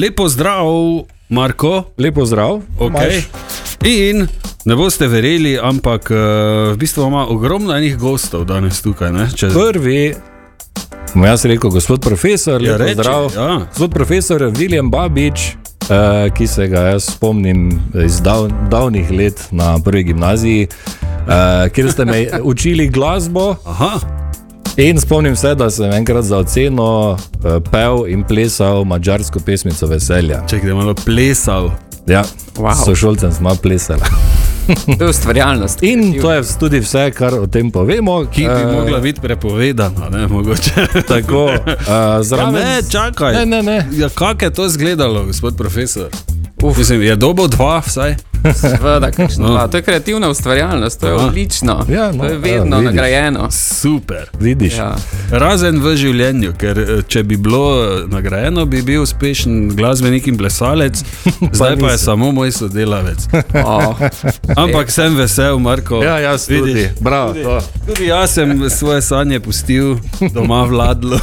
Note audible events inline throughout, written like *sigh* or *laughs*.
Lepo zdrav, Marko. Lepo zdrav. Okay. In ne boste verjeli, ampak uh, v bistvu ima ogromno enih gostov danes tukaj. Ne, če... Prvi. Moj jaz rekel, gospod profesor, ja, reči, zdrav. Ja. Gospod profesor William Babič, uh, ki se ga jaz spomnim iz dav, davnih let na prvi gimnaziji, uh, kjer ste me *laughs* učili glasbo. Aha. In spomnim se, da sem enkrat za oceno uh, pel in plesal mačarsko pesmico Veselja. Če gremo malo plesal. Ja, wow. sošolcem smo plesali. *laughs* To je ustvarjalnost. In to je tudi vse, kar o tem povemo. Ki bi uh, mogla biti prepovedana, ne mogoče. *laughs* Tako, uh, zraven... ne, čakaj. Ne, ne, ne. Ja, kako je to izgledalo, gospod profesor? Uf. Mislim, je dobo dva, vsaj. Sveda, *laughs* no. To je kreativna ustvarjalnost, to je Aha. odlično. Ja, no, to je vedno ja, nagrajeno. Super. Vidiš. Ja. Razen v življenju, ker eh, če bi bilo eh, nagrajeno, bi bil uspešen glasbenik in plesalec, *laughs* zdaj pa je samo moj sodelavec. *laughs* Oh. Ampak sem vesel, Marko. Ja, jaz tudi. Tudi, tudi jaz sem svoje sanje pustil doma vladlo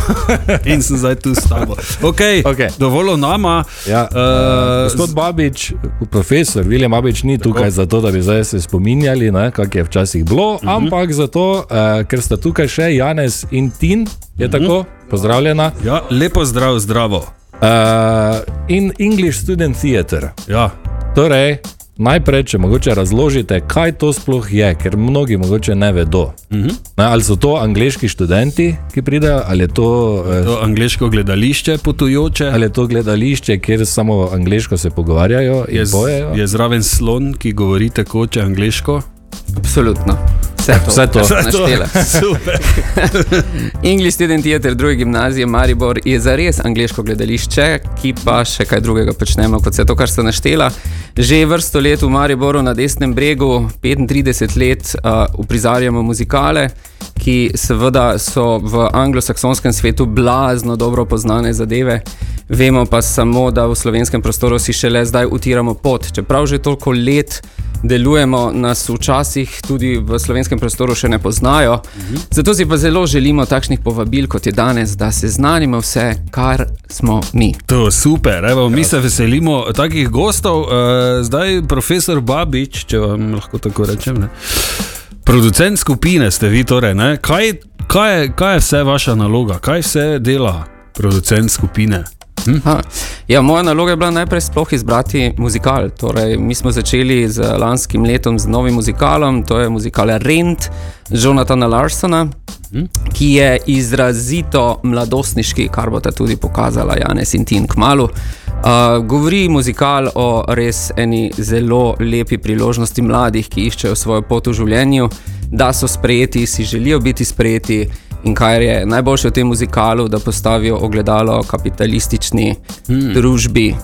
in sem zdaj tu s tabo. Okay, okay. Dovolj nama. Ja. Uh, gospod Babič, profesor William Babič. Babič ni tukaj zato, da bi se spominjali, kako je včasih bilo, uh mhm. -huh. ampak zato, uh, ker sta tukaj še Janez in Tin, je uh mhm. -huh. tako, pozdravljena. Ja, lepo zdrav, zdravo. Uh, in English Student Theatre. Ja. Torej, Najprej, če mogoče razložite, kaj to sploh je, ker mnogi mogoče ne vedo. Uh mhm. -huh. ne, ali so to angliški študenti, ki pridejo, ali je to, eh, to angliško gledališče potujoče. Ali je to gledališče, kjer samo angliško se pogovarjajo je, bojejo. Je zraven slon, ki govori tekoče angliško? Absolutno. Vse to, vse to, vse to. *laughs* English Student Theatre, druge gimnazije, Maribor je za res angliško gledališče, ki pa še kaj drugega počnemo kot vse to, kar ste naštela. Že vrsto let v Mariboru na desnem bregu, 35 let, uh, uprizarjamo muzikale, ki seveda so v anglosaksonskem svetu blazno dobro poznane zadeve. Vemo pa samo, da v slovenskem prostoru si šele zdaj utiramo pot. Čeprav že toliko let delujemo, nas včasih tudi v slovenskem prostoru še ne poznajo. Mhm. Zato si pa zelo želimo takšnih povabil, kot je danes, da se znanimo vse, kar smo mi. To je super, Evo, mi se veselimo takih gostov. Uh, zdaj, profesor Babič, če vam lahko tako rečem. Ne? Producent skupine ste vi, torej, kaj, kaj, je, kaj je vse vaša naloga, kaj vse dela producent skupine? Hm? Ja, moja naloga je bila najprej izbrati muzikal. Torej, mi smo začeli z lanskim letom z novim muzikalom, to je muzikal Rent, Jonathana Larsona, hm? ki je izrazito mladostniški, kar bo ta tudi pokazala Janes in Tin Kmalu. Uh, govori muzikal o res eni zelo lepi priložnosti mladih, ki iščejo svojo pot v življenju, da so sprejeti, si želijo biti sprejeti. In kar je najboljše v tem muzikalu, da postavijo ogledalo kapitalistični hmm. družbi.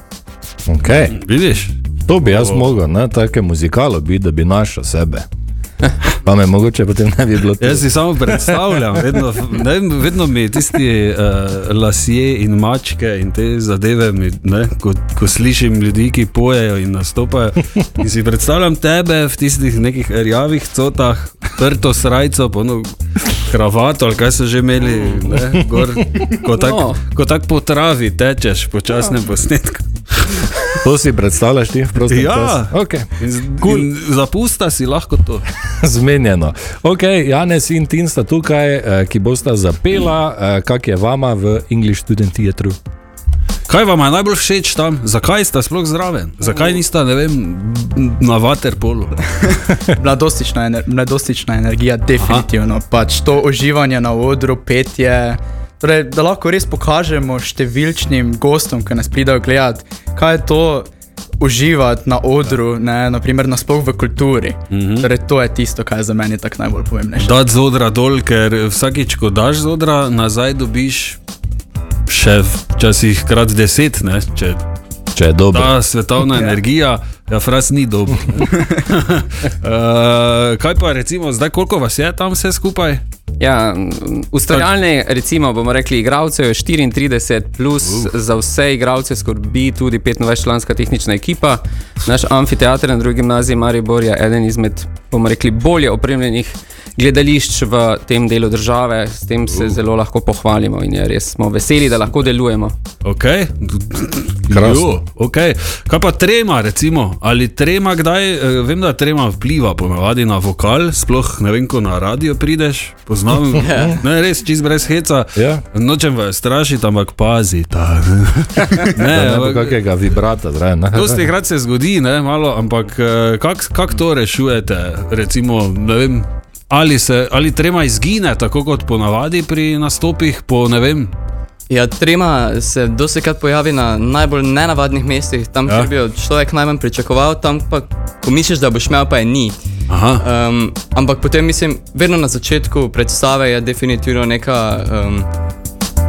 Okay. Vidiš? To bi jaz mogel, tako muzikalo biti, da bi našel sebe. Pa me mogoče potem ne bi bilo tako. Jaz si samo predstavljam, vedno, ne, vedno mi tisti uh, lasje in mačke in te zadeve, mi, ne, ko, ko slišim ljudi, ki pojejo in nastopajo. In si predstavljam tebe v tistih nekih rjavih cotah, prto srajco, pono kravato ali kaj so že imeli, ne, gor, ko tako no. tak po travi tečeš po časnem ja. posnetku. To si predstavljaš, ti prosti. Ja, okay. cool. zapusta si lahko to. *laughs* Zmenjeno. Okay, Janes in Tin sta tukaj, eh, ki bosta zapela, eh, kak je vama v English Student Theatre. Kaj vam je najbolj všeč tam, zakaj ste sploh zraven, zakaj niste vem, na vaterpolu? *laughs* mladostična, ener mladostična energija, definitivno. Pač to uživanje na odru, petje. Torej, da lahko res pokažemo številčnim gostom, ki nas pridajo gledati, kaj je to uživati na odru, ne, naprimer nasploh v kulturi. Mm -hmm. torej, to je tisto, kar je za mene tako najbolj pomembno. Dati z odra dol, ker vsakič, ko daš z odra, nazaj dobiš še včasih krat deset. Ne, če, če je dobro. Ta svetovna ja. energija, ja, fras ni dobro. uh, *laughs* kaj pa recimo, zdaj koliko vas je tam vse skupaj? Ja, ustvarjalne, recimo, bomo rekli, igralce je 34, plus uh. za vse igralce skrbi tudi 25-članska tehnična ekipa. Naš amfiteater na drugi gimnaziji Maribor je eden izmed, bomo rekli, bolje opremljenih gledališč v tem delu države, s tem se zelo lahko pohvalimo in je res smo veseli, da lahko delujemo. Okay. Krasno. Okay. Kaj pa trema, recimo? ali trema kdaj? eh, Vem, da trema vpliva ponavadi na vokal, sploh ne vem, ko na radio prideš, poznam. *laughs* ne, res čist brez heca. Ja. Nočem vas strašiti, ampak pazi. Ta. *laughs* ne, Ne ampak, kakega vibrata zraven. Dosti krat se zgodi, ne, malo, ampak eh, kako kak to rešujete? Recimo, ne vem, ali, se, ali trema izgine, tako kot ponavadi pri nastopih, po ne vem. Ja, trema se dosekrat pojavi na najbolj nenavadnih mestih, tam, Ja. kjer bi jo človek najmanj pričakoval, tam pa, ko misliš, da boš imel, pa je ni. Aha, Um, ampak potem mislim, vedno na začetku predstave je definitivno neka. Um,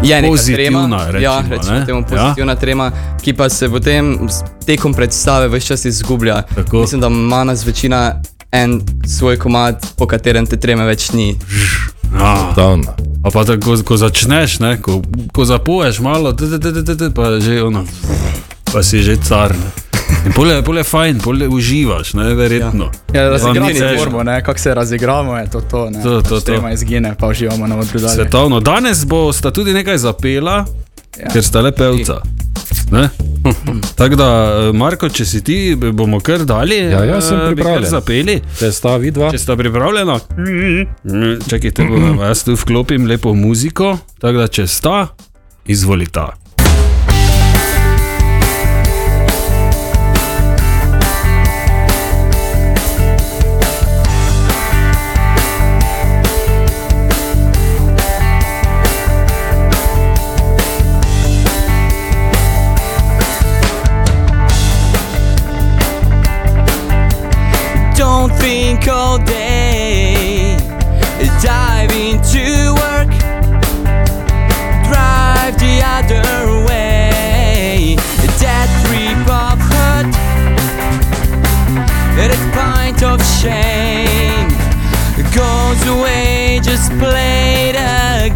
Je neka Pozitivna, trema, recimo, ja, recimo ne? temu pozitivna ja. trema, ki pa se potem tekom predstave vse čas izgublja. Tako. Mislim, da ima nas večina en svoj komad, po katerem te treme več ni. Totalno. A pa tako, ko začneš, ne, ko, ko zapoješ malo, t, t, t, t, t, t, pa že ono, pa si že car. Ne. In pole, pole fajn, pole uživaš, ne, verjetno. Ja, ni razigrati težko. moramo, ne, kako se razigramo, je to to. Ne. To, to, to. Trema izgine, pa uživamo na odru dalje. Svetovno. Danes bo sta tudi nekaj zapela, ja. Ja. ker sta le pevca. Ne? Tako da, eh, Marko, če si ti, bomo kar dali. Ja, ja, sem eh, kar pripravljen. Zapeli. Če sta vidva. Če sta pripravljena, Mm, čakajte, bom jaz tu vklopim lepo muziko. Tako da, če sta, izvolita. All day. Dive into work. Drive the other way. That trip of hurt. That pint of shame goes away. Just play the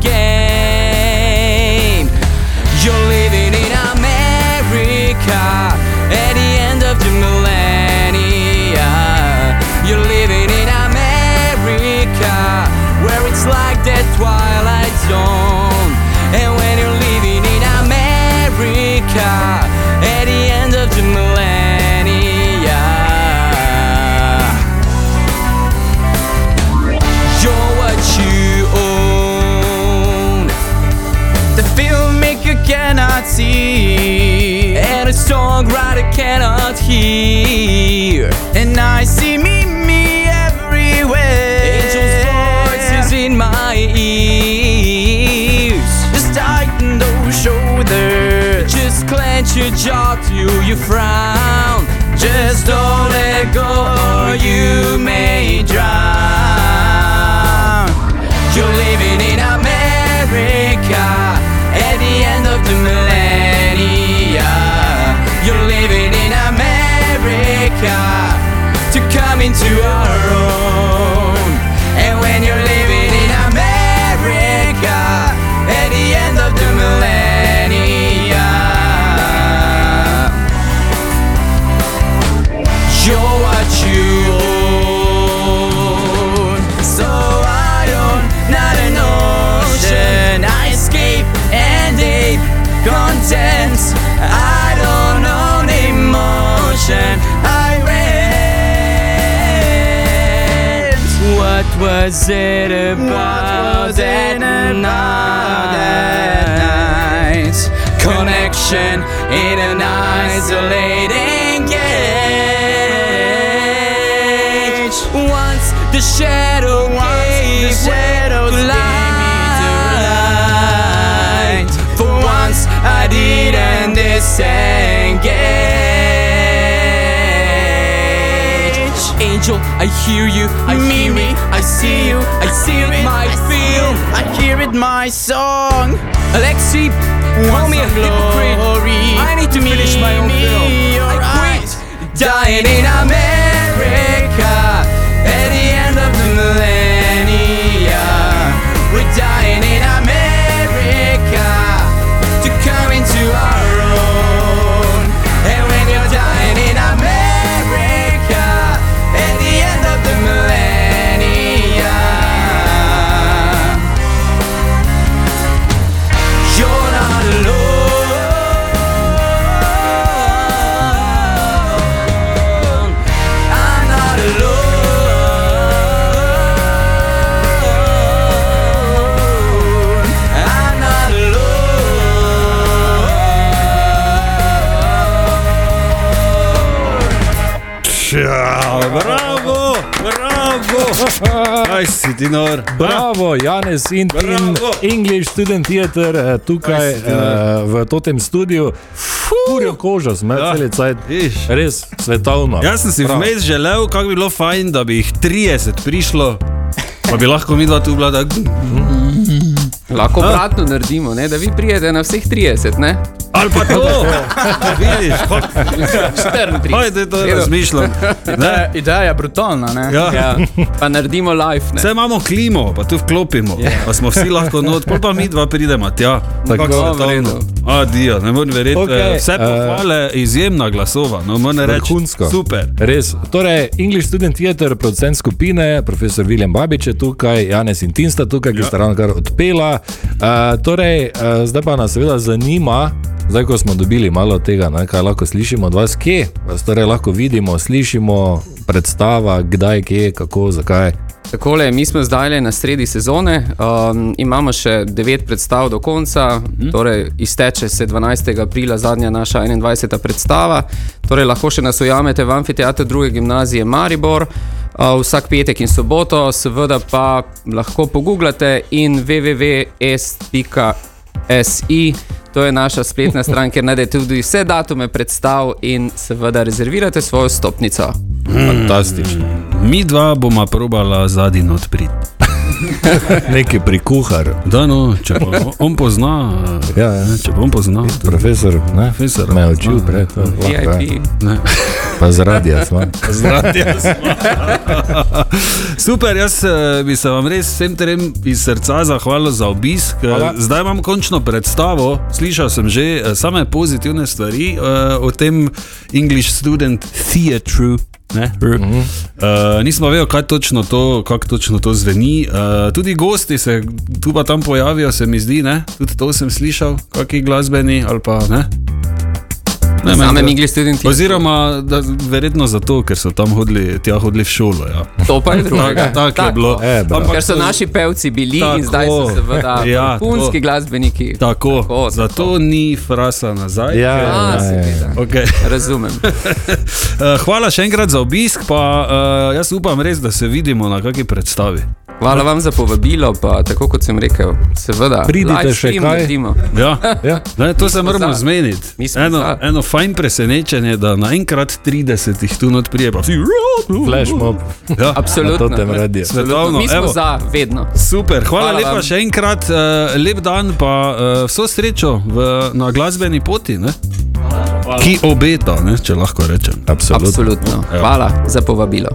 it's like that twilight zone. And when you're living in America at the end of the millennia. You're what you own. The filmmaker cannot see, and a songwriter cannot hear. And I see me your jaw you frown. Just don't let go, or you may drown. You're living in America at the end of the millennia. You're living in America to come into our own. Was it about that night? Connection in an isolating cage. Once the shadow Angel, I hear you, I hear me, I see you, I see it, my feel. I hear it, my song. Alexi, call me a hypocrite. I need to finish my own film. I quit. Dying in America Kaj si ti nor? Bravo, Janes in Bravo. English Student Theater, eh, tukaj eh, v tem studiu. Kurjo kožo, smo Ja, cel viš. Res svetovno. Jaz sem si Prav. vmes želel, kako bi bilo fajn, da bi jih 30 prišlo, pa bi lahko mi dva tu bila tako. Lahko obratno naredimo, ne? da vi prijete na vseh 30, ne? Ali pa to, *laughs* vidiš, pa, 34. ajde to Edo. razmišljam. Ne? Ideja, ideja je brutalna. Ne? Ja. Ja, pa naredimo live. Ne? Vse imamo klimo, pa tu vklopimo, pa smo vsi lahko not, pol pa mi dva pridemo tja. Tako, svetovno. redu. Adijo, ne morem verjeti. Okay, vse eh, pohvale, izjemna glasova, no moram reči. Super. Res. Torej, English Student Theater, producent skupine, profesor William Babič je tukaj, Janes in Tinsta tukaj, ki Ja. sta ravno kar odpela. Uh, torej, uh, zdaj pa nas seveda zanima, zdaj ko smo dobili malo tega, ne, kaj lahko slišimo od vas, kje vas torej lahko vidimo, slišimo, predstava, kdaj, kje, kako, zakaj. Takole, mi smo zdaj na sredi sezone, um, imamo še 9 predstav do konca, mm. torej izteče se 12. aprila zadnja naša 21. predstava. Torej lahko še nas ujamete v amfiteatru druge gimnazije Maribor. Uh, vsak petek in soboto, seveda pa lahko pogooglate in www.s.si, to je naša spletna stran, kjer najdete tudi vse datume predstav in seveda rezervirate svojo stopnico. Fantastično. Mi dva bomo probala zadnji odpriti. *laughs* Neki pri kuhar. Da, no, če pa on pozna, Ja, ja. ne, če pa on pozna, Profesor, ne? Profesor, me je učil pred to. lahko, ja. VIP. ne. Pa zaradi jaz. no. Zdravi, Super, jaz eh, bi se vam res vsem trem iz srca zahvalil za obisk. Eh, Hvala. Zdaj imam končno predstavo, slišal sem že eh, same pozitivne stvari o tem English Student Theatre. Mm -hmm. uh, nismo vedeli, kaj točno to, kako točno to zveni. Uh, tudi gosti se tu pa tam pojavijo, se mi zdi, ne? tudi to sem slišal, kakšni glasbeni ali pa ne. To- English Student Theatre. Oziroma, da, verjetno zato, ker so tam hodili, tja hodili v šolo. Ja. To pa je *laughs* drugače. Tako tak je bilo. E, bravo. Ker so naši pevci bili Tako. in zdaj so seveda *laughs* Ja, punski to. glasbeniki. Tako, Tako, zato tako. ni frasa nazaj. Ja, A, ja, ja. seveda. Okay. Razumem. Uh, *laughs* hvala še enkrat za obisk, pa uh, jaz upam res, da se vidimo na kakšni predstavi. Hvala vam za povabilo, pa tako kot sem rekel, seveda. Pridite še kaj? naredimo. Ja. *laughs* Ja. Ne, to se moramo zmeniti. Eno, za. eno fajn presenečenje, da naenkrat 30 jih tu not prije, pa vsi. Flash mob. Ja. Na Absolutno. tem radiju. Svetovno, Mi smo evo. za, vedno. Super, hvala, Hvala lepa vam. še enkrat, uh, lep dan, pa uh, vso srečo v, na glasbeni poti, ne? ki obeta, ne, če lahko rečem. Absolutno. Absolutno. Hvala za povabilo.